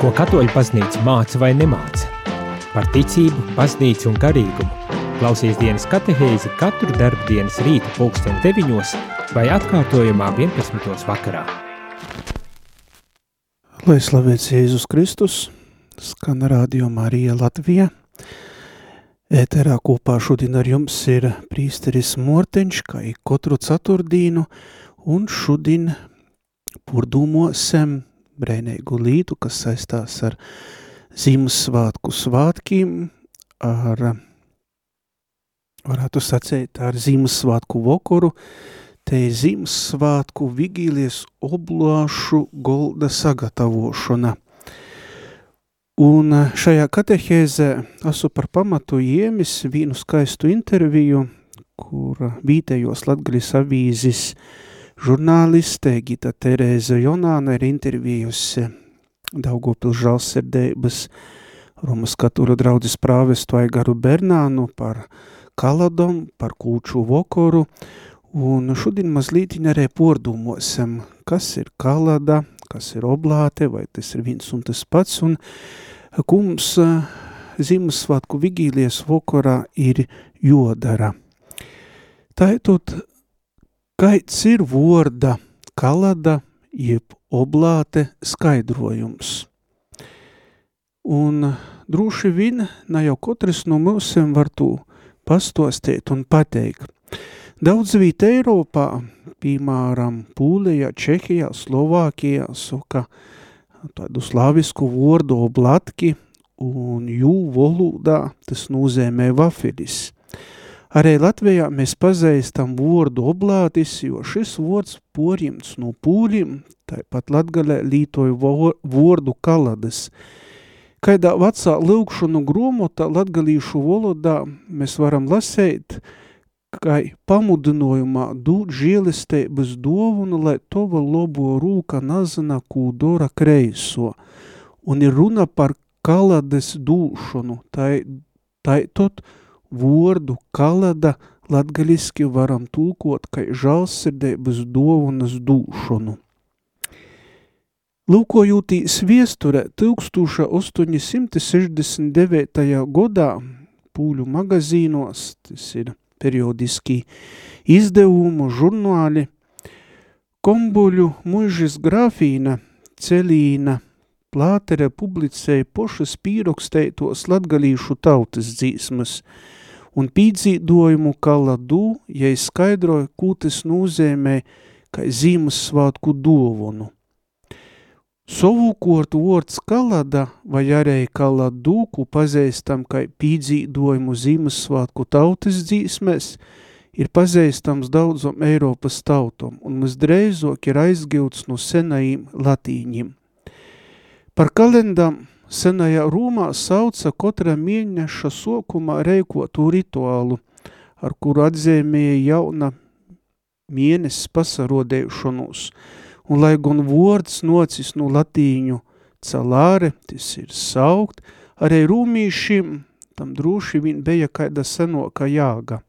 Ko katoļu paznīca māca vai nemāca? Par ticību, paznīcu un garīgumu. Klausies dienas katehēzi katru darbu dienas rīta pulksten 9 vai atkārtojumā 11. vakarā. Lai slavēts Jēzus Kristus, skan Radio Marija Latvija. Ēterā kopā šodien ar jums ir prīsteris Morteņš, kā ik katru ceturtdīnu, un šodien purdūmosim brēnēgu lītu, kas saistās ar Ziemassvētku svātkiem, ar, varētu sacēt, ar Ziemassvētku vokoru, te ir Ziemassvētku vigīlies oblāšu golda sagatavošana. Un šajā katehēzē esmu par pamatu iemis vienu skaistu interviju, kur vītējos Latgaļas avīzes žurnāliste Gita Terēza Jonāna ir intervījusi Daugopils žalsirdēbas Romas katoļu draudzes prāvestu Aigaru Bernānu par kaladom, par kūču vokoru, un šodien mazlītiņ arī pordūmosim, kas ir kalada, kas ir oblāte, vai tas ir viens un tas pats, un kums Ziemassvētku vigīlies vokorā ir jodara. Tātad, kāds ir vorda kalada, jeb oblāte skaidrojums. Un droši vien, ne jau katrs no mums var to pastostīt un pateikt. Daudz viet Eiropā, piemēram, Pūlijā, Čehijā, Slovākijā, saka tādu slavisku vārdu oblatki, un jū valodā tas nozīmē vafelis. Arī Latvijā mēs pazīstam vārdu oblātis, jo šis vārds porjimts no pūļiem, tāpat latgalē lītoju vārdu kaladas. Kaidā vecā lūkšanu gromota latgalīšu valodā mēs varam lasēt, kā pamudinojumā dūt žielistēbas dovunu, lai tova lobo rūka nazina, kū dora kreiso. Un ir runa par kalades dūšanu, tai, tai tot, Vordu kalada latgaļiski varam tulkot, kai žalsirdēbas dovunas dūšanu. Lūkojūtīs viesture 1869. godā pūļu magazīnos, tas ir periodiski izdevumu žurnāli, kombuļu mužas grafīna, celīna, plātere publicēja pošas pīroksteitos latgalīšu tautas dzīsmas – un pīdzīdojumu kaladu, ja skaidroja, ko tas nozīmē, kā Ziemassvētku dovunu. Savukārt vārds kalada vai arī kaladu, ko pazīstam kā pīdzīdojumu Ziemassvētku tautas dzīsmēs, ir pazīstams daudzam Eiropas tautam un visdreizāk ir aizgilts no senajiem latīņiem. Par kalendām Senajā Rūmā sauca katra mēneša sokumā reikotu rituālu, ar kuru atzīmēja jauna mēnesis pasarodējušanos, un lai gan vords nocis no latīņu celāre, tas ir saukt, arī rūmīšiem tam droši vien bija kaida senoka jāga.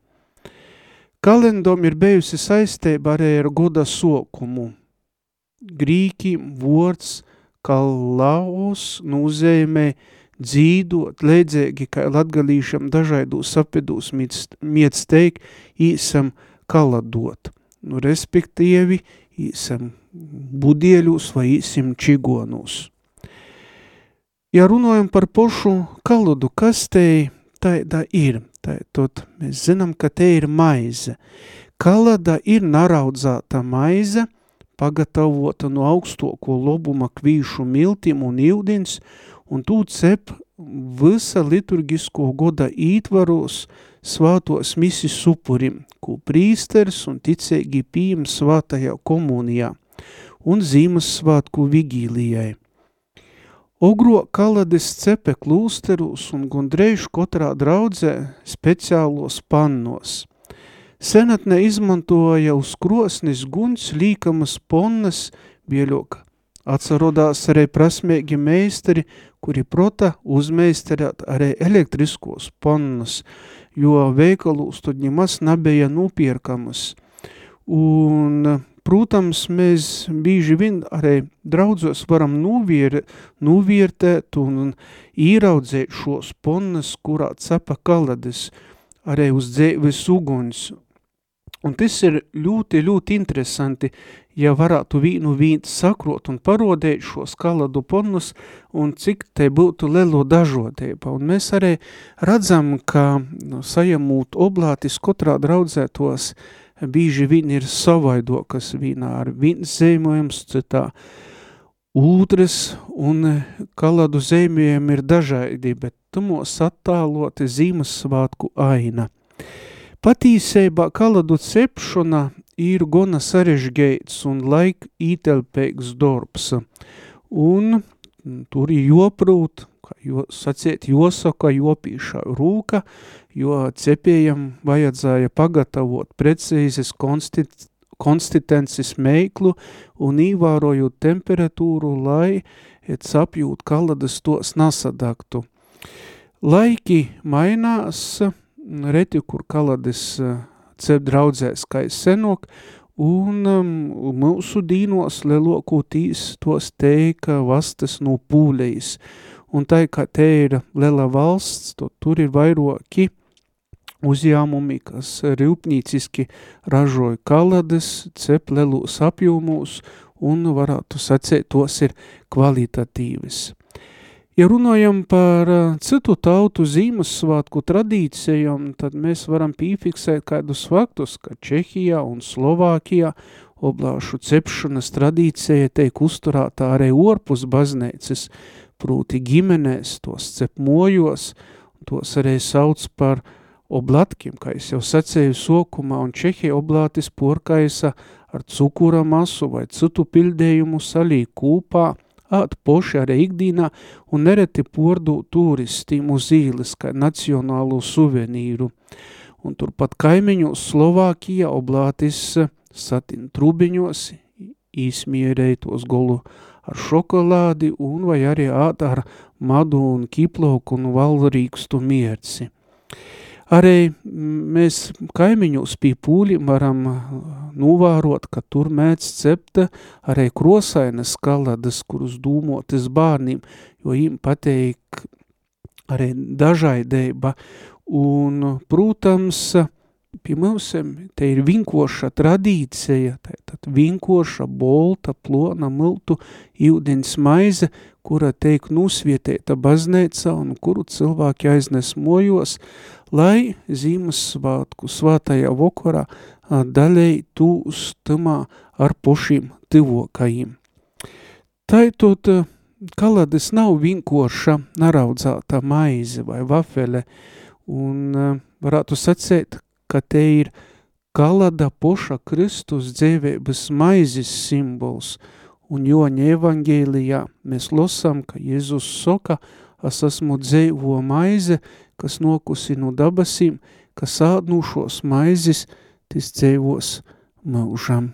Kalendom ir bijusi saistēba arī ar goda sokumu. Grīkiem vords – ka laus nozīmē dzīdot, leidzēgi, kā latgalīšam dažaidos apedūs miec teikt, īsam kaladot. Nu, respektīvi, īsam budieļus vai īsim čigonus. Ja runājam par pošu kaladu, kas te tāda ir? Tātad mēs zinām, ka te ir maize. Kalada ir naraudzāta maize – pagatavota no augstoko lobuma kvīšu miltim un ildins, un tū cep visa liturgisko goda ītvaros svātos misis supurim, ko prīsters un ticēgi pīm svātajā komunijā un zīmes svātku vigīlijai. Ogro kalades cepe klūsterus un gundreišu katrā draudzē speciālos pannos – Senatne izmantoja uz krosnis guns līkamas ponnas bieļoka. Atsarodās arī prasmīgi meistari, kuri prota uzmeistarēt arī elektriskos ponnas, jo veikalūs tad ņemas nebija nupierkamas. Un protams, mēs bīži vien arī draudzos varam nuvier, nuviertēt un īraudzēt šos ponnas, kurā cepa kalades, arī uz dzēves uguns. Un tas ir ļoti, ļoti interesanti, ja varētu vīnu vīnt sakrot un parodēt šos kaladu ponnus un cik te būtu lelo dažodība. Un mēs arī redzam, ka nu, sajamūt oblātis katrā draudzētos bīži vien ir savaidokas vīnā ar vīns zīmojums, citā ūdres un kaladu zīmējumi ir dažādi, bet tumos attāloti zīmes svātku aina. Patīsībā kaladu cepšana ir gona sarežģīts un laik ītelpīgs darbs. Un tur ir joprūt, kā jo, sacēt, josaka, jopīšā rūka, jo cepējam vajadzēja pagatavot precīzes konstit, konsistences meiklu un īvārojot temperatūru, lai sapjūt kaladas tos nasadaktu. Laiki mainās, reti, kur kalades cep draudzēs kā senok, un um, mūsu dīnos lielokūtīs tos teika vastas no pūlejas. Un tā, kā te ir liela valsts, to tur ir vairoki uzņēmumi, kas rūpnīciski ražoja kalades, cep lielos apjomos, un varētu sacēt, tos ir kvalitatīvas. Ja runājam par citu tautu Ziemassvētku tradīcijām, tad mēs varam pīfiksēt kādus faktus, ka Čehijā un Slovākijā oblāšu cepšanas tradīcija teik uzturētā arī orpus baznīcas, prūti ģimenēs, tos cep mojos, tos arī sauc par oblatkiem, kā es jau sacēju sokumā, un Čehija oblātis porkaisa ar cukura masu vai citu pildējumu salī kūpā, āt poši arī ikdīnā un nereti pordu turistīm uz īles kā nacionālu suvenīru. Un turpat kaimiņu Slovākija oblātis satin trubiņos īsmierēja tos golu ar šokolādi un vai arī āt ar madu un kiploku un valrīkstu mierci. Arī mēs kaimiņos pie pūļiem varam novērot, ka tur mēdz cepta arī krosainas kaladas, kurus dūmotas bārniem, jo viņiem pateik arī dažaideiba. Un, protams, pie mums te ir vinkoša tradīcija, tad vinkoša, bolta, plona, miltu, ūdens maize, kura teik nusvietēta baznēca un kuru cilvēki aiznes mojos, lai Ziemassvētku svātajā vokorā daļai tūs tamā ar pošiem tivokajiem. Taitot, kalades nav vinkoša naraudzāta maize vai vafele, un varētu sacēt, ka te ir kalada poša Kristus dzēvības maizes simbols, un Joņa evangēlijā mēs losam, ka Jēzus soka, es esmu dzēvo maize, kas nokusi no dabasīm, kas ādnūšos maizes, tis dzēvos mūžam.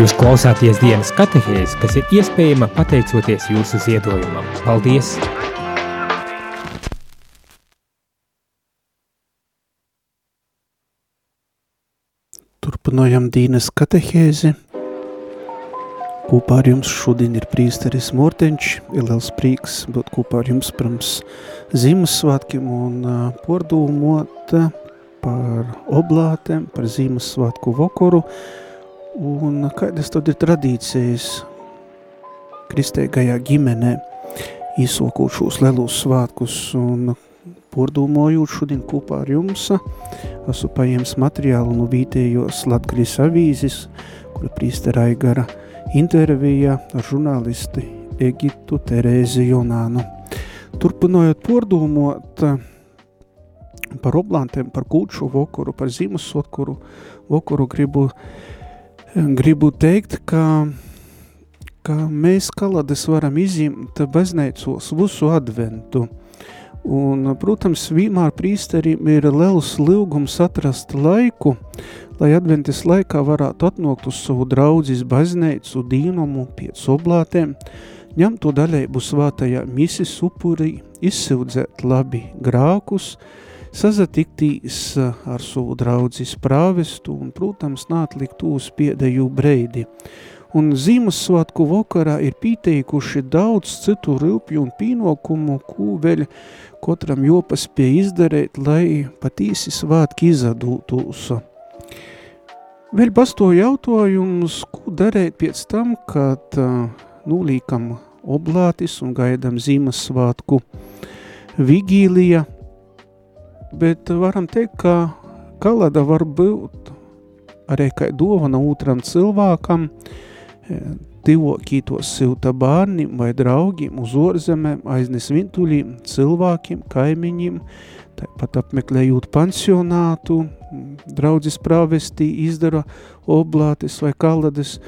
Jūs klausāties dienas katehēzi, kas ir iespējama pateicoties jūsu ziedojumam. Paldies! Turpinājam Dīnas katehēzi. Kopā ar jums šodien ir prīsteris Morteņš. Ir liels prieks būt kopā ar jums pirms Ziemassvētkiem un pordūmot par oblātēm, par Ziemassvētku vokoru. Un kādas tad ir tradīcijas kristīgajā ģimenē izsokot šos lielos svētkus un pordūmojot šodien kopā ar jums, esmu paņēmis materiālu no vītējos Latgaļas avīzes, kura prīstera Aigara intervija ar žurnālisti Egitu Terēzi Jonānu. Turpinājot pordūmot par oblantiem, par kūču vokoru, par Ziemassvētku vokoru, gribu gribu teikt, ka, ka mēs kalades varam izņemt baznīcos visu adventu. Un, protams, vienmēr prīsterim ir liels lūgums atrast laiku, lai adventis laikā varētu atnākt uz savu draudzes baznīcu dīnumu pēc oblātēm, ņemt to daļēbu svātajā misis upurī, izsildzēt labi grākus, sazatiktīs ar savu draudzes prāvestu un, protams, nātlikt uz piedēju breidi. Un Ziemassvētku vakarā ir pieteikuši daudz citu rilpju un pīnokumu, ko vēl katram jopaspēja izdarīt, lai patīsi svātki izadūtūs. Vēl pasto jautājums, ko darīt pēc tam, kad nulīkam oblātis un gaidam Ziemassvētku vigīlija – bet varam teikt, ka kalada var būt arī kā dovana otram cilvēkam, divokītos e, silta bārnim vai draugiem uz orzemēm, aiznes vintuļiem, cilvēkiem, kaimiņiem, tāpat apmeklējot pansionātu, draudzes prāvestī izdara oblātes vai kalades,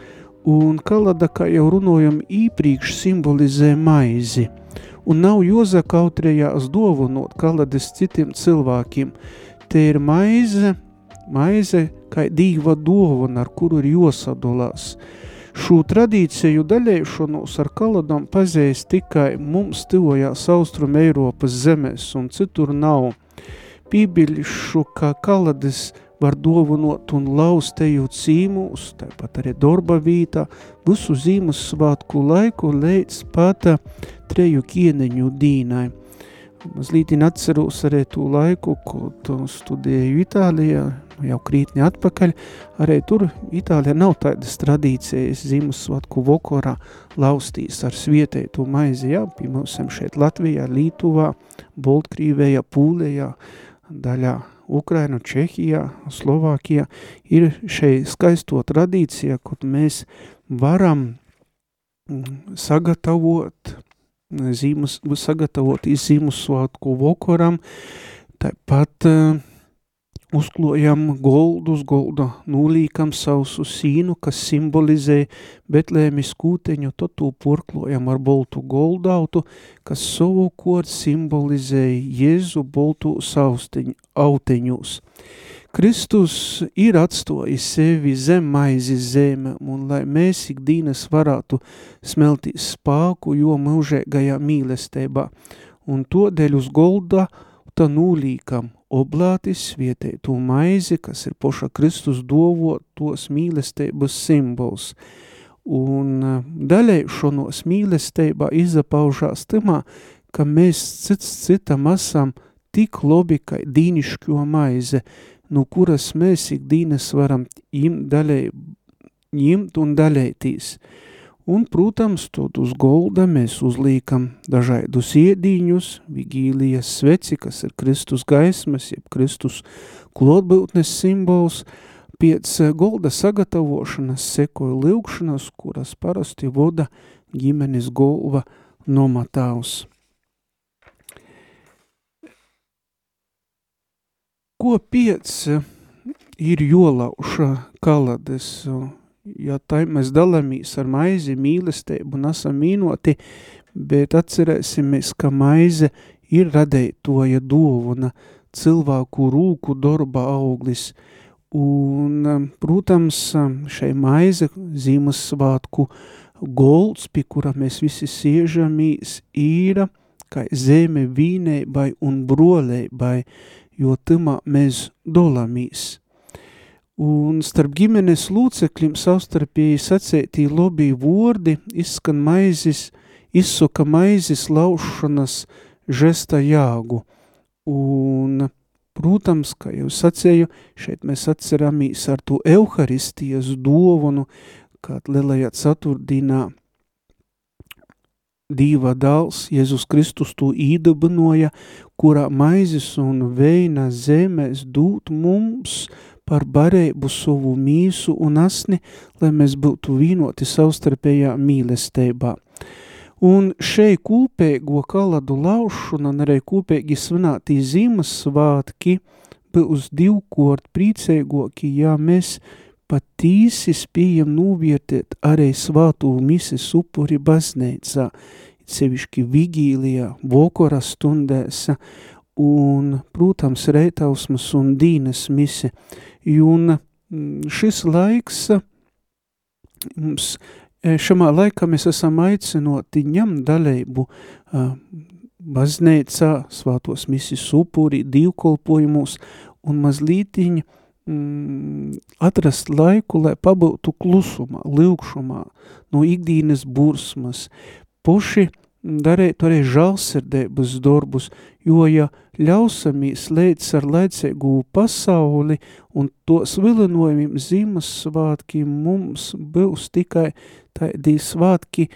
un kalada, kā jau runājam, īpriekš simbolizē maizi – un nav jozakautrējās dovunot kalades citiem cilvēkiem. Te ir maize, maize kā dīva dovuna, ar kuru ir josadolās. Šo tradīciju daļēšanos ar kaladām pazīst tikai mums tivojās Austrum Eiropas zemes, un citur nav. Pībiļšu, ka kalades var dovunot un laust eju cīmūs, tāpat arī dorba vītā, visu zīmes svātku laiku līdz pat treju kieneņu dīnai. Mazlīt atceros arī to laiku, kad studēju Itālijā, jau krītni atpakaļ. Arī tur Itālijā nav tādas tradīcijas Ziemassvētku vokorā laustīs ar svietētu maizi, jā, pie mums šeit Latvijā, Lītuvā, Boltkrīvējā, Pūlējā, daļā Ukraina, Čehijā, Slovākijā ir šeit skaisto tradīcija, kur mēs varam mm, sagatavot zīmes, sagatavot zīmus svātku vokoram, tāpat uh, uzklojam goldus, golda nūlīkam sausu sīnu, kas simbolizē Betlēmis kūteņu, to porklojam ar boltu goldautu, kas savukārt simbolizē Jēzu boltu sausteņu, auteņus. Kristus ir atstojis sevi zem maizi zeme, un lai mēs ikdienas varētu smeltīt spāku, jo mūžēgajā mīlestībā, un to dēļ uz golda ta nūlīkam oblātis vietēto maizi, kas ir poša Kristus dovotos mīlestības simbols. Un eh, daļai šonos mīlestībā izapaužās tamā, ka mēs cits citam esam tik lobi, kā dīnišķo maize, no kuras mēs ikdienas varam ņemt daļai, ņemt un daļētīs. Un, protams, tot uz golda mēs uzliekam dažādus iedīņus, vigīlijas sveci, kas ir Kristus gaismas, jeb Kristus klotbūtnes simbols. Pēc golda sagatavošanas sekoja lūgšanas, kuras parasti voda ģimenes golva nomatāvs. Ko piec ir jolauša kalades ja tā mēs dalāmies ar maizi mīlestību un esam mīnoti, bet atcerēsimies, ka maize ir radētoja dovuna, cilvēku rūku darba auglis, un, um, protams, um, šai maize Ziemassvētku golds, pie kura mēs visi siežamīs, ir kā zeme vīneibai un broleibai, jo tamā mēs dolāmies. Un starp ģimenes lūcekļiem savstarpēji sacētī lobī vordi izskan maizes, izsuka maizes laušanas žesta jāgu. Un, protams, kā jau sacēju, šeit mēs atceramīs ar to euharistijas dovanu, kād lielajā ceturtdienā Dīva dāls, Jēzus Kristus to īdabinoja, kurā maizes un veina zemēs dūt mums par barēbu savu mīsu un asni, lai mēs būtu vīnoti savstarpējā mīlestībā. Un šeit kūpēgo kaladu laušana un arī kūpēgi svinātī zīmes svātki būs divkort priecēgoki, ja mēs patīsi spējam novērtēt arī svātu mises upuri baznīcā, sevišķi vigīlijā, vokora stundēs, un, protams, reitausmas un dīnes mise, un mm, šis laiks mums e, šamā laikā mēs esam aicinoti ņemt dalību baznīcā, svātos misijas upuri, divkolpojumus un mazlītiņi mm, atrast laiku, lai pabūtu klusumā, lūkšumā, no ikdienas bursmas, puši darēt arī žalsirdēbas darbus, jo, ja ļausamīs leic ar laicīgu pasauli un tos vilinojumiem zīmes svātki mums būs tikai tādi svātki,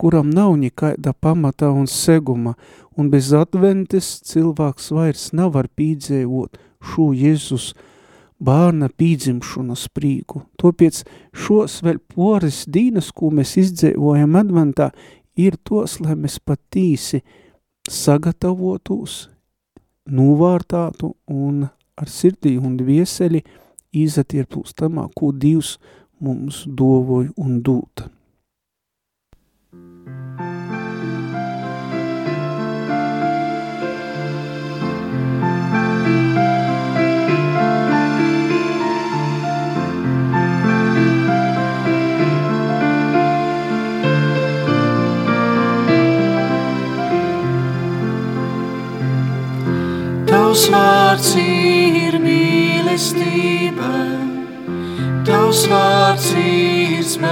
kuram nav nikaida pamata un seguma, un bez adventes cilvēks vairs nav var pīdzējot šo Jēzus bārna pīdzimšanas prīku. Topiec šos vēl poris dīnas, ko mēs izdzēvojam adventā, ir tos, lai mēs patīsi sagatavotos, novārtātu un ar sirdī un dvieseli izatiepūs tamā, ko Dievs mums dovoja un dūta. Tavs vārds ir mīlestība, Tavs vārds ir spēks,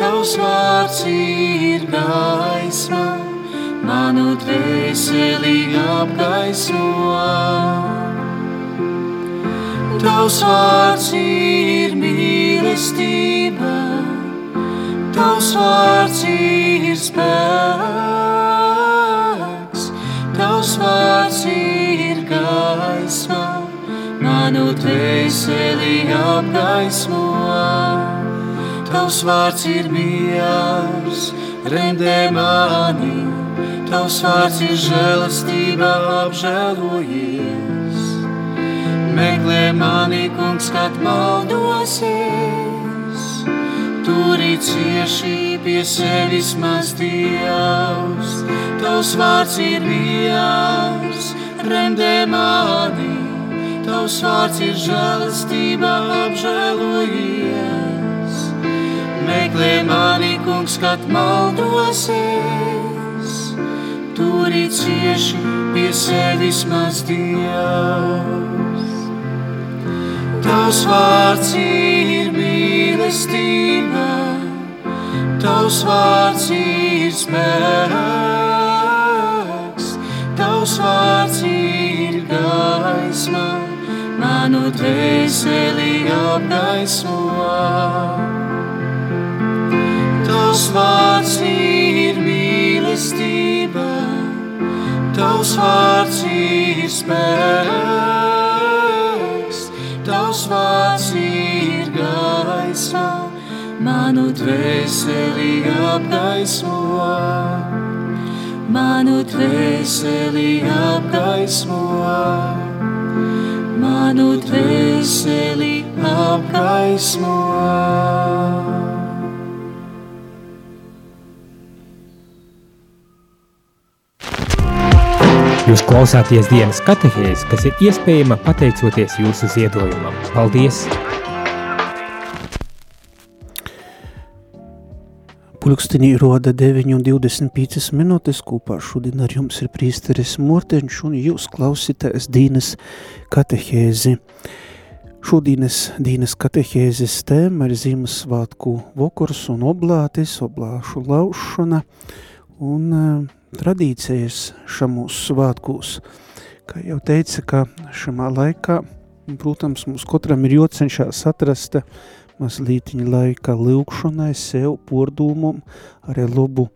Tavs vārds ir gaisma, manu dvēseli apgaismo. Tavs vārds ir mīlestība, Tavs vārds ir spēks, vārds ir gaisma, manu dvēseli apgaismo. Tavs vārds ir mīļš, rendē mani, tavs vārds ir žēlastība, apžēlojies. Meklē mani, kungs, kad maldosies, tur ir ciešība pie sevis maz Dievs. Tavs vārds ir miers, rendē mani, Tavs vārds ir žēlastība apžēlojies. Meklē mani, kungs, kad maldosies, turi cieši pie sevis maz Dievs. Tavs vārds ir mīlestība, Tavs vārds ir spēks, Tavs vārds ir gaisma, manu dvēseli apgaismo. Tavs vārds ir mīlestība, Tavs vārds ir spēks, Tavs vārds ir manu dvēseli apgaismo. Manu dvēseli apgaismo, manu dvēseli apgaismo. Jūs klausāties dienas katehēzi, kas ir iespējama pateicoties jūsu ziedojumam. Paldies! Pulkstenī roda 9,25 minūtes kopā šodien ar jums ir prīsteris Morteņš un jūs klausītājs Dīnas katehēzi. Šodienas Dīnas katehēzes tēma ir Ziemassvētku vokurs un oblātis, oblāšu laušana un uh, tradīcijas šamos svētkos. Kā jau teica, ka šamā laikā, protams, mums katram ir jocenšās atrast mazlītiņa laika lūkšanai, sev, pordūmum, arī labu,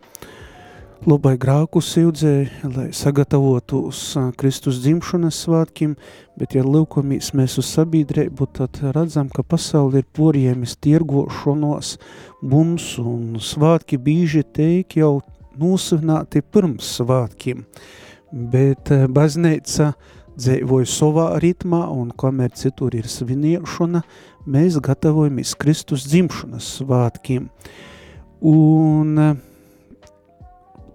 labai grāku sildzēji, lai sagatavotos Kristus dzimšanas svātkim, bet ja lūkomies mēs uz sabiedrību, tad redzam, ka pasauli ir poriemis tirgošanos, bums un svātki bīži teik jau nosvināti pirms svātkiem, bet bazneica dzīvoja savā ritmā un kamēr citur ir sviniešana, mēs gatavojamies Kristus dzimšanas svātkiem. Un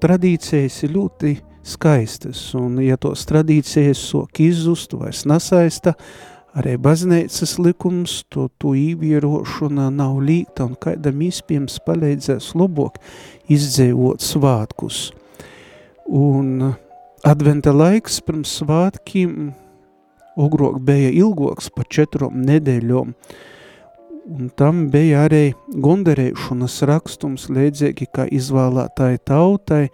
tradīcijas ir ļoti skaistas, un ja tos tradīcijas sok izzust, vairs nesaista, arī baznīcas likums, to, to īvierošana nav līgta, un kādam izpiems palīdzēs labāk izdzēvot svātkus. Un adventa laiks pirms svātkiem ogrok bija ilgoks par četrom nedēļom, un tam bija arī gondarēšanas rakstums līdzīgi kā izvēlētāji tautai,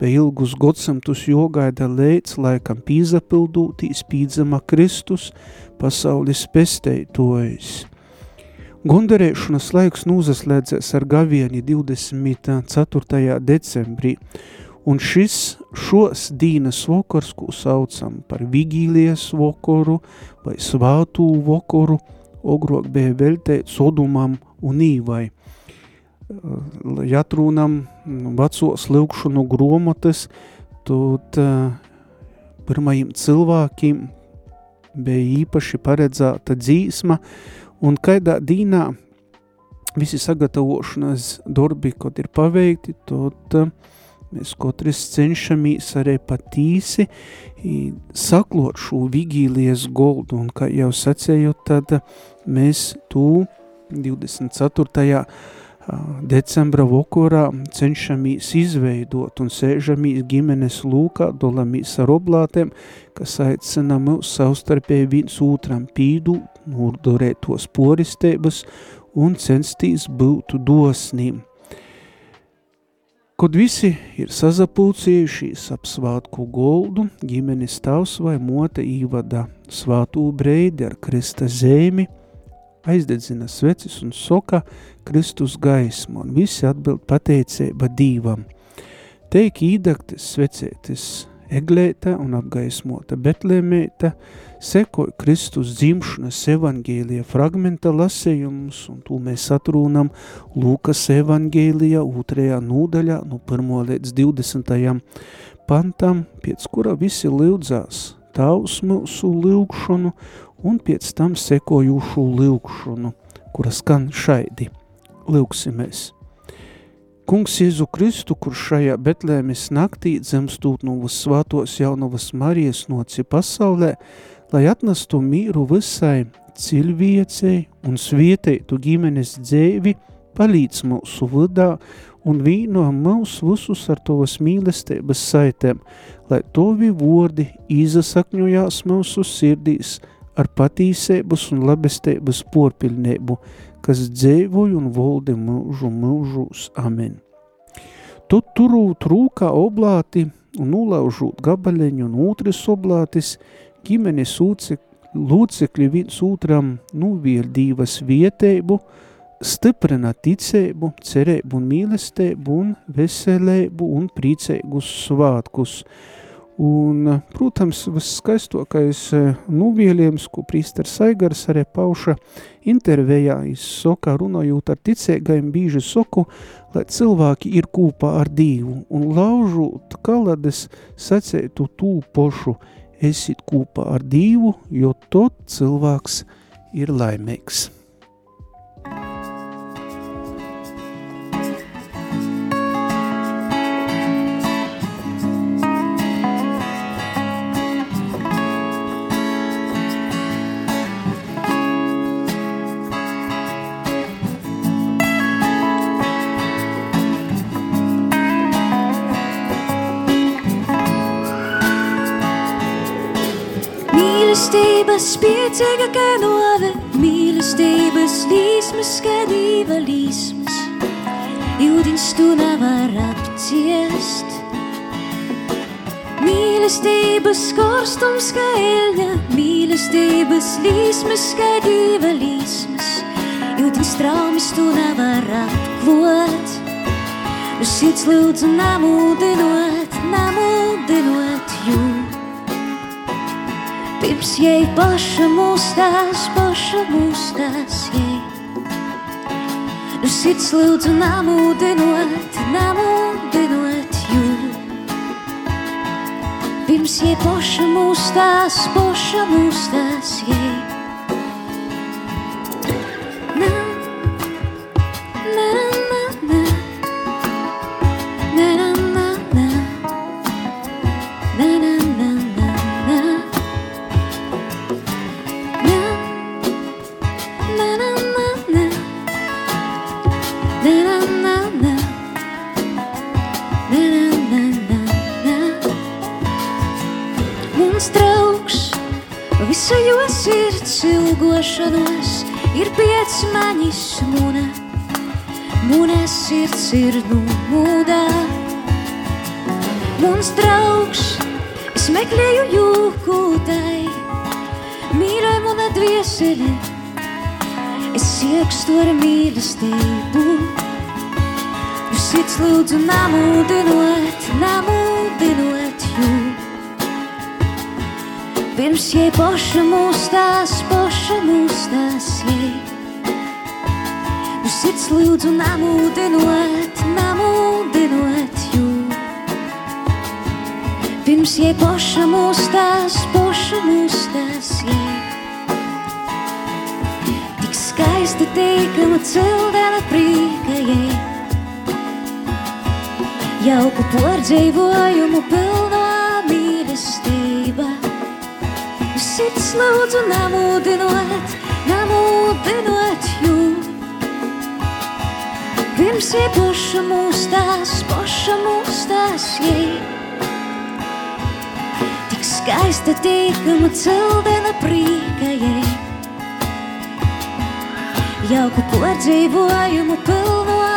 bija ilgus godsamtus jogaida līdz laikam pīzapildūtīs pīdzama Kristus, pasaules pesteitojs. Gondarēšanas laiks nūzaslēdzēs ar gavieni 24. decembrī, un šis šos dīnas vokars, ko saucam par vigīlijas vokoru vai svātū vokoru, ogrok bija veltēts odumam un īvai. Ja atrūnam vecos lūkšanu gromotas, tad pirmajiem cilvēkiem bija īpaši paredzēta dzīsma, un kaidā dīnā visi sagatavošanas darbi, kad ir paveikti, tad mēs katrs cenšamies arī patīsi saklot šo vigīlijas goldu, un kā jau sacēju, tad mēs tu 24 decembra vokorā cenšamies izveidot un sēžamies ģimenes lūkā, dolamies ar oblātēm, kas aicina mūs savstarpēji viens otram pīdu, nurdurēt tos poristēbas un censties būt dosnīm. Kad visi ir sazapulcījušies ap svātku goldu, ģimenes tavs vai mote īvada svātū breidi ar Krista zēmi, aizdedzina svecis un soka Kristus gaismu, un visi atbild pateicēba dīvam. Teik īdaktis svecētis eglēta un apgaismota Betlēmēta, sekoja Kristus dzimšanas evangēlija fragmenta lasējumus, un to mēs atrūnam Lūkas evangēlija otrajā nūdaļā no 1. līdz 20. pantam, pēc kura visi lūdzās Tavs mūsu lūgšanu un pēc tam sekojušu lūgšanu, kura skan šaidi. Lūksimies! Kungs Jēzu Kristu, kurš šajā Betlēmes naktī dzemstūt no svātos jaunavas Marijas noci pasaulē, lai atnestu mīru visai cilvēcei un svieteitu ģimenes dzēvi, palīdz mūsu vidā un vīno mūs visus ar tovas mīlestības saitēm, lai tovi vordi izasakņojās mūsu sirdīs ar patīsēbas un labestēbas porpilnēbu, kas dzēvoju un voldi mūžu mūžus. Amen. Tu turūt rūkā oblāti un nulaužūt gabaļeņu un otras oblātis, ģimenes lūcekļi viens otram nuviel divas vietēbu, stiprina ticēbu, cerēbu un mīlestību un veselēbu un priecēgus svātkus. Un, protams, viskaistokais eh, nuvieļiens, ko prīsters Saigars arī pauša intervējā, soka runājot ar ticēgajiem bīži soku, lai cilvēki ir kūpā ar Dīvu un laužot kalades sacētu tū pošu, esit kūpā ar Dīvu, jo tot cilvēks ir laimīgs. Mīlestības spiecīga kā nove, mīlestības līsmas kā dīva līsmas, jūdins tu nevar apciest. Mīlestības korstums kā eļņa, mīlestības līsmas kā dīva līsmas, jūdins traumas tu nevar apklot. Uz sirds lūdzu namūdinot, namūdinot jūs. Pirms jai paša mūstās, paša mūstās jai. Nu sirds lūdzu namūdinot, namūdinot jū. Pirms jai paša mūstās, paša mūstās jai. Dvieseli, es iekstu ar mīlestību. Uz sirds lūdzu namūdinot, namūdinot jū. Pirms jai poša mūstās, poša mūstās jai sirds lūdzu namūdinot, namūdinot jū. Pirms jai poša mūstās, poša mūstās skaisti teikama cildena prīka jai. Jauku pordzēvojumu pilnā mīlestība. Sirds lūdzu namūdinot, namūdinot jū. Pirms je poša mūstās, poša mūstās, jē. Tik skaista tīkama cildena prīka, jē. Jauku podzīvojumu pilno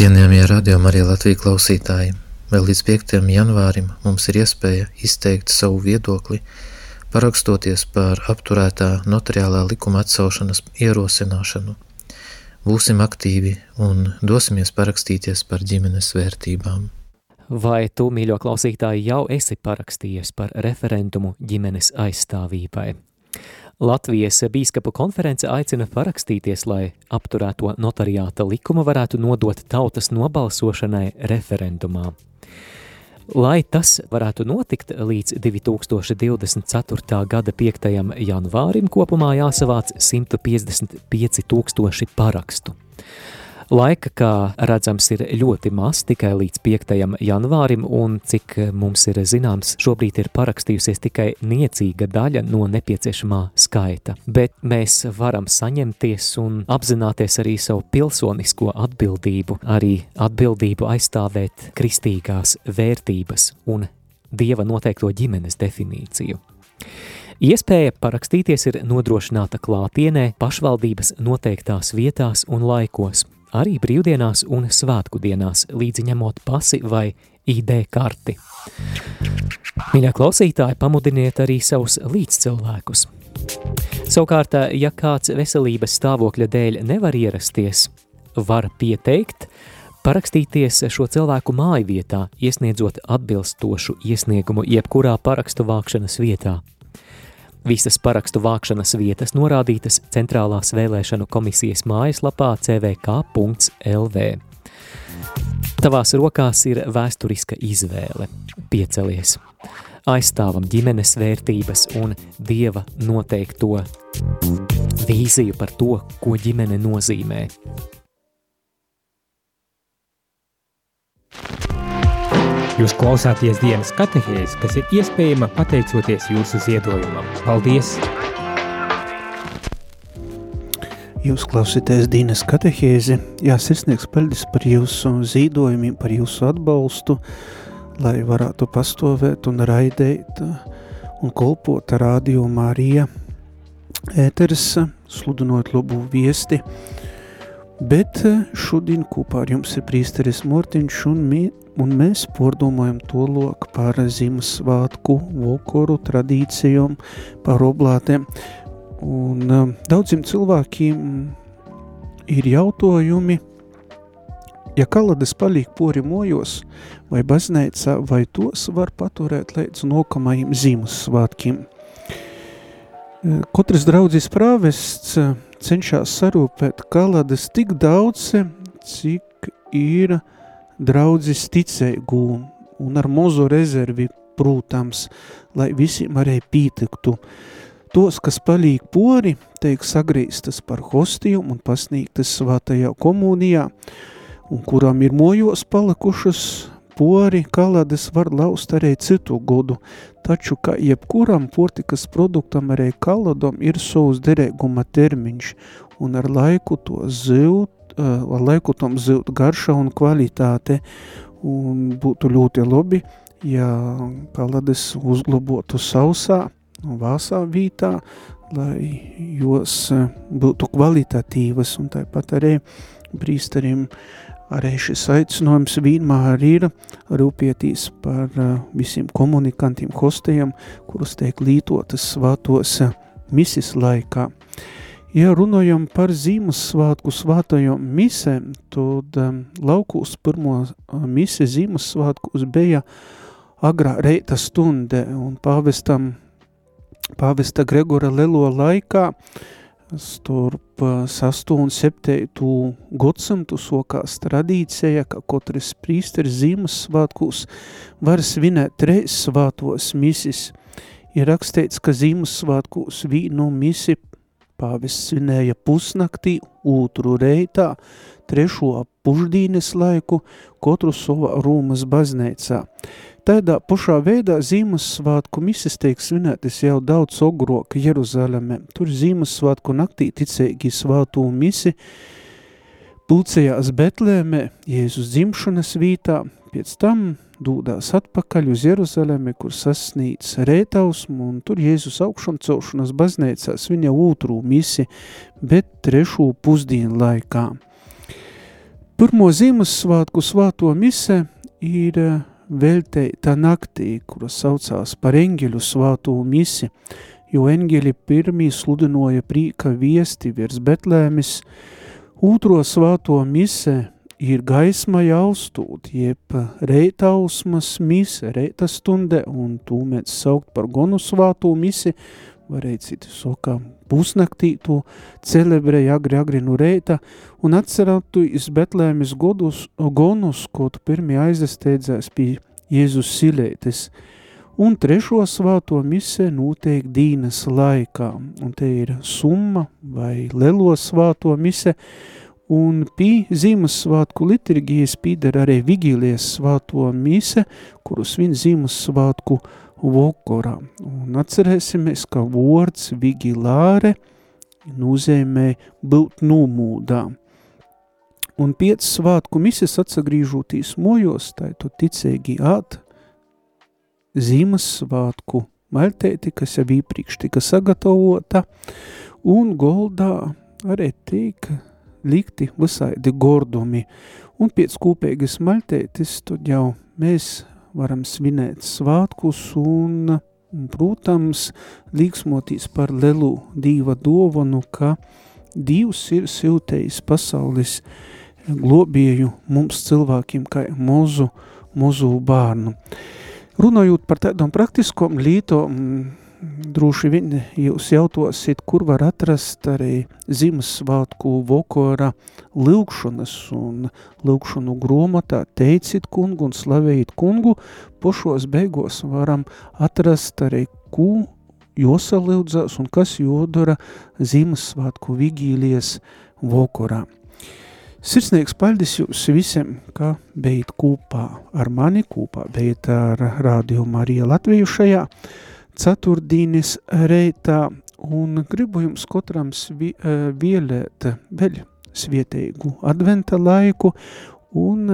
Cienījamie radījumi arī Latvijas klausītāji, vēl līdz 5. janvārim mums ir iespēja izteikt savu viedokli, parakstoties par apturētā notariālā likuma atsaušanas ierosināšanu. Būsim aktīvi un dosimies parakstīties par ģimenes vērtībām. Vai tu, mīļo klausītāji, jau esi parakstījies par referendumu ģimenes aizstāvībai? Latvijas bīskapu konference aicina parakstīties, lai apturēto notariāta likumu varētu nodot tautas nobalsošanai referendumā. Lai tas varētu notikt līdz 2024. gada 5. janvārim, kopumā jāsavāc 155 tūkstoši parakstu. Laika, kā redzams, ir ļoti maz, tikai līdz 5. janvārim, un cik mums ir zināms, šobrīd ir parakstījusies tikai niecīga daļa no nepieciešamā skaita. Bet mēs varam saņemties un apzināties arī savu pilsonisko atbildību, arī atbildību aizstāvēt kristīgās vērtības un dieva noteikto ģimenes definīciju. Iespēja parakstīties ir nodrošināta klātienē pašvaldības noteiktās vietās un laikos, arī brīvdienās un svētku dienās, līdzi ņemot pasi vai ID karti. Mīļā klausītāji, pamudiniet arī savus līdzcilvēkus. Savukārt, ja kāds veselības stāvokļa dēļ nevar ierasties, var pieteikt, parakstīties šo cilvēku māju vietā, iesniedzot atbilstošu iesniegumu jebkurā parakstu vākšanas vietā. Visas parakstu vākšanas vietas norādītas Centrālās vēlēšanu komisijas mājaslapā cvk.lv. Tavās rokās ir vēsturiska izvēle. Piecelies! Aizstāvam ģimenes vērtības un dieva noteikto vīziju par to, ko ģimene nozīmē. Jūs klausāties dienas katehēzi, kas ir iespējama pateicoties jūsu ziedojumam. Paldies! Jūs klausīties Dīnes katehēzi. Jā, sirsnieks paldies par jūsu zīdojumiem, par jūsu atbalstu, lai varētu pastāvēt un raidēt un kolpot radio Marija ēteris, sludinot labu viesti. Bet šodien kopā ar jums ir prīsteris Mortiņš un, un mēs pordomājam to loku par Ziemassvētku, vokoru tradīcijām, par oblātēm. Un um, daudziem cilvēkiem ir jautājumi, ja kalades paliek pori mojos vai baznīcā, vai tos var paturēt līdz nokamajiem Ziemassvētkiem. Katrs draudzis prāvests cenšas sarūpēt kalades tik daudz, cik ir draudzis ticēgu un ar mozu rezervi, protams, lai visiem arī pītiktu. Tos, kas palīk pori, teik sagrīstas par hostiju un pasnīgtas svātajā komunijā, un kurām ir mojos palikušas pori, kalades var laust arī citu godu, taču, kā jebkuram portikas produktam arī kaladom ir savs derēguma termiņš, un ar laiku to zilt, ar laiku tom zilt garša un kvalitāte, un būtu ļoti labi, ja kalades uzglobotu sausā, vāsā vītā, lai jos e, būtu kvalitatīvas un tāpat arī brīsterim arī šis aicinājums vienmēr ir rūpietīs par e, visiem komunikantiem, hostejiem, kurus tiek lītotas svātos misis laikā. Ja runājam par Ziemassvētku svātajām misēm, tad um, laukūs pirmo mise Ziemassvētkos bija agrā reita stunde un pāvestam pāvesta Gregora Lelo laikā starp 6 un 7 gadsimtu sokās tradīcija, ka katrs prīsteris Ziemassvētkos var svinēt treis svātos misis. Ir rakstīts, ka Ziemassvētkos vīnu misi pāvests svinēja pusnaktī, otru reitā, trešo pušdīnes laiku, katru savā Rūmas baznīcā. Tādā pašā veidā Ziemassvētku mises tiek svinētas jau daudz ogroka Jeruzaleme. Tur Ziemassvētku naktī ticēgi svātū misi pulcējās Betlēmē, Jēzus dzimšanas vītā, pēc tam dūdās atpakaļ uz Jeruzalemi, kur sasnīca rētausmu, un tur Jēzus augšam celšanas baznīcās viņa otru misi, bet trešo pusdienu laikā. Pirmo Ziemassvētku svāto mise ir velteita naktī, kura saucās par eņģeļu svāto misi, jo eņģeļi pirmī sludinoja prīka viesti virs Betlēmis, otro svāto mise ir gaisma jaustūt, jeb reitausmas mise, reita stunde, un tū mēs saukt par gonu svātū misi, varēja citi sokā pusnaktī to celebrēja agri agri no reita, un atcerētu iz Betlēmis godus, gonus, ko tu pirmie aizesteidzēs pie Jēzus silētes, un trešo svāto mise notiek dīnas laikā, un te ir summa vai lelo svāto mise, un pie Ziemassvētku liturgijas pīder arī Vigīlijas svāto mise, kuru svin Ziemassvētku vokorā. Un atcerēsimies, ka vārds Vigilāre nozīmē būt numūdā. Un piec svātku mises atsagrīžotīs mojos, tai tu ticēgi āt Ziemassvētku maļtēti, kas jau īpriekš tika sagatavota, un goldā arī tika likti visaidi gordumi, un pēc kopīgas maļtētis tad jau mēs varam svinēt svātkus un, protams, līksmotīs par lelu dīva dovanu, ka Dievs ir siltējis pasaules globieju mums cilvēkiem kā mozu, mozu bārnu. Runājot par tādām praktiskom lītom, droši vien jūs jautosit, kur var atrast arī Ziemassvētku vokora lūkšanas un lūkšanu grāmatā teicit kungu un slavējiet kungu, pošos beigos varam atrast arī, ko josalūdzās un kas jodara Ziemassvētku vigīlijas vokorā. Sirsnieks paldies jums visiem, ka bijat kopā ar mani, kopā bijat ar Radio Marija Latviju šajā ceturtdienas reitā, un gribu jums katram vielēt vēl svietēgu adventa laiku un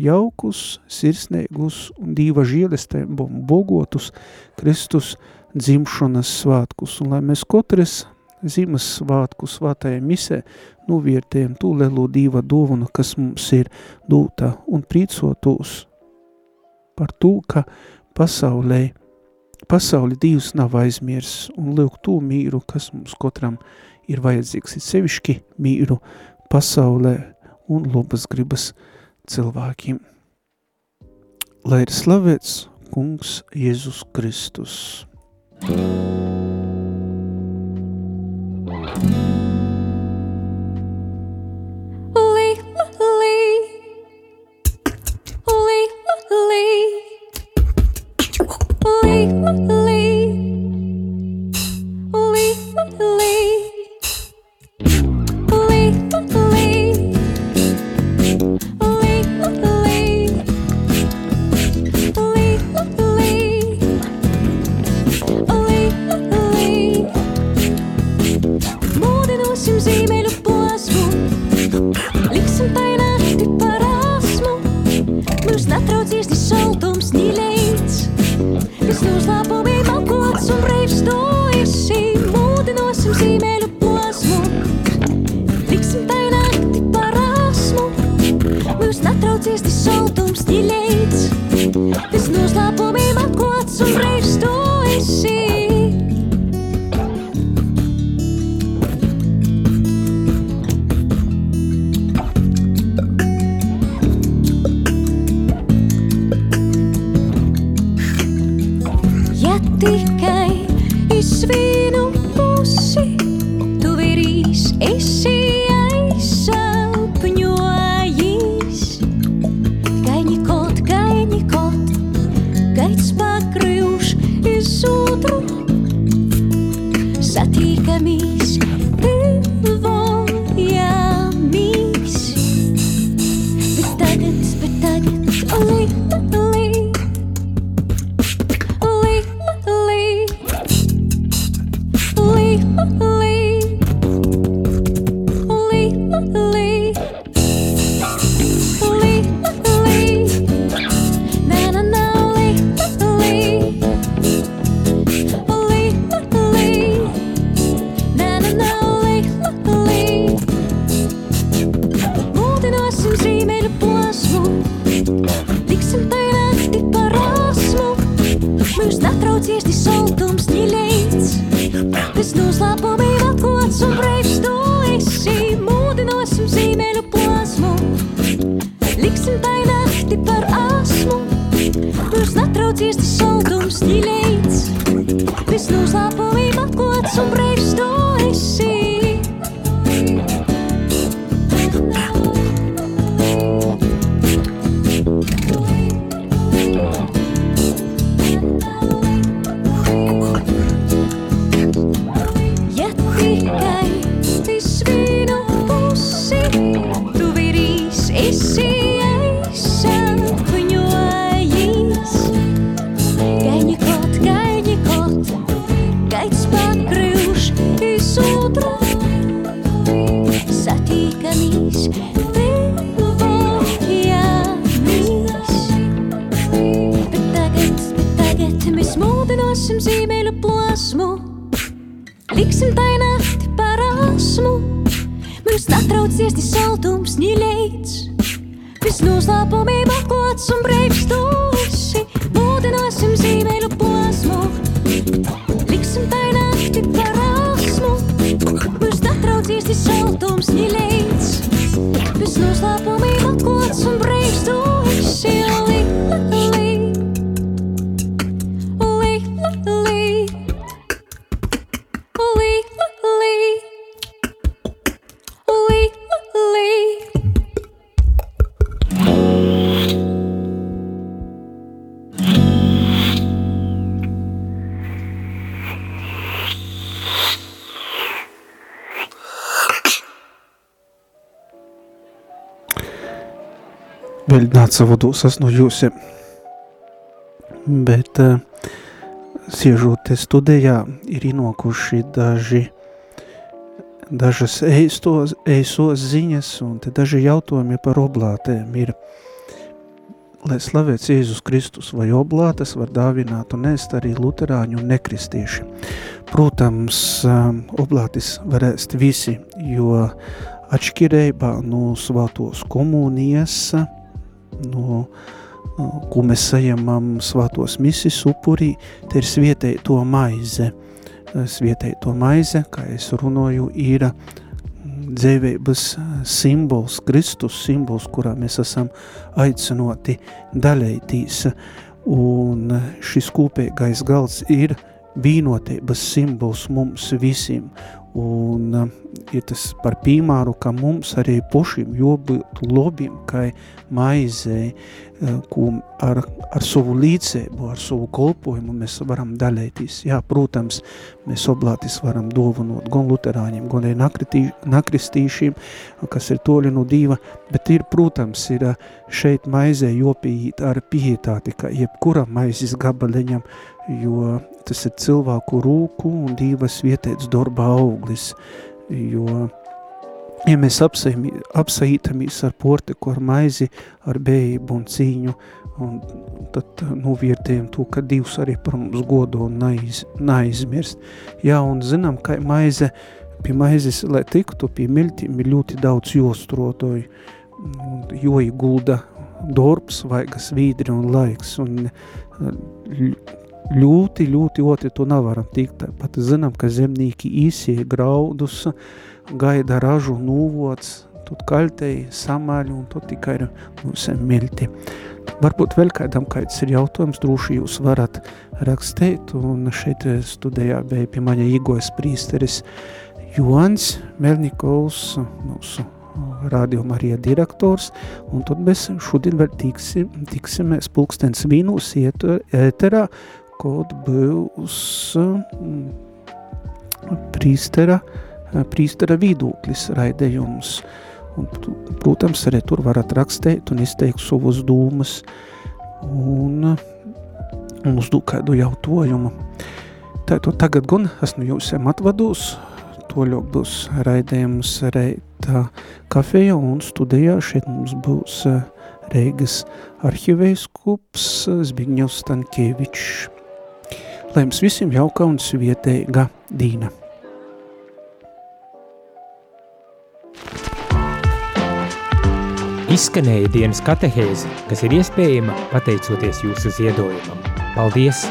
jaukus, sirsnēgus un dīva žielestēm bogotus Kristus dzimšanas svātkus, un lai mēs katrs zīmes svātku svātajai misē novērtējam tū lelo dīva dovanu, kas mums ir dūta un prīcotos par to, ka pasaulē pasauli Dievs nav aizmirs un lūk to mīru, kas mums katram ir vajadzīgs, ir sevišķi mīru pasaulē un labas gribas cilvēkiem. Lai ir slavēts kungs Jēzus Kristus. Li, Sati míš Vēl nāca vadūsas no jūsiem. Bet siežot studijā ir inokuši daži, dažas eistos, eisos ziņas un te daži jautājumi par oblātēm ir, lai slavēts Jēzus Kristus vai oblātas var dāvināt un ēst arī luterāņu un nekristieši. Protams, oblātis var ēst visi, jo atšķirībā no svētos komunijas, no ko mēs saņemam svētos misis upurī, te ir svietēji to maize. Svietēji to maize, kā es runāju, ir dzīvības simbols, Kristus simbols, kurā mēs esam aicinoti daļētīs. Un šis kopīgais galds ir vīnotības simbols mums visiem. Un uh, ir tas par piemēru, ka mums arī pošiem jābūt lobiem, kā maizei, uh, ko ar, ar savu līdzēbu, ar savu kolpojumu mēs varam daļēties. Jā, protams, mēs oblātis varam dovanot gan luterāņiem, gan arī nakristīšiem, kas ir toļi no dīva, bet ir, protams, ir uh, šeit maizē jopījīt ar pietāti, ka jebkura maizes gabaleņam, jo tas ir cilvēku rūku un divas vietētas darba auglis, jo, ja mēs apsaītamies ar portiku, ar maizi, ar bējību un cīņu, un tad novērtējam to, ka divs arī par mums godo un naiz, naizmirst. Jā, un zinām, ka maize, pie maizes, lai tiktu pie miļķiem, ir ļoti daudz jostrotoju, jo iegulda darbs, vaigas vīdri un laiks, un ļoti, ļoti otri to nevaram tikt. Pat zinām, ka zemnieki īsie graudus, gaida ražu nūvots, tad kaļtei samaļu un tad tikai ir mūsiem milti. Varbūt vēl kādam kāds ir jautājums, droši jūs varat rakstīt, un šeit studējā bija pie maņa Igojas prīsteris Joans Melnikovs, mūsu Radio Marija direktors, un tad mēs šodien vēl tiksim, tiksimies pulkstens vīnūs ēterā, kad būs prīstera, prīstera vidūklis raidējums. Un, protams, arī tur varat rakstīt un izteikt savus dūmas un, un uzdot kādu jautājumu. Tātad tagad gan esmu jūsiem atvadūs, toļok būs raidījums reita kafejā un studijā. Šeit mums būs Reigas arhivēskups Zbigņevs Stankievičs. Lai jums visiem jauka un svietēga dīna. Izskanēja dienas katehēze, kas ir iespējama pateicoties jūsu ziedojumam. Paldies!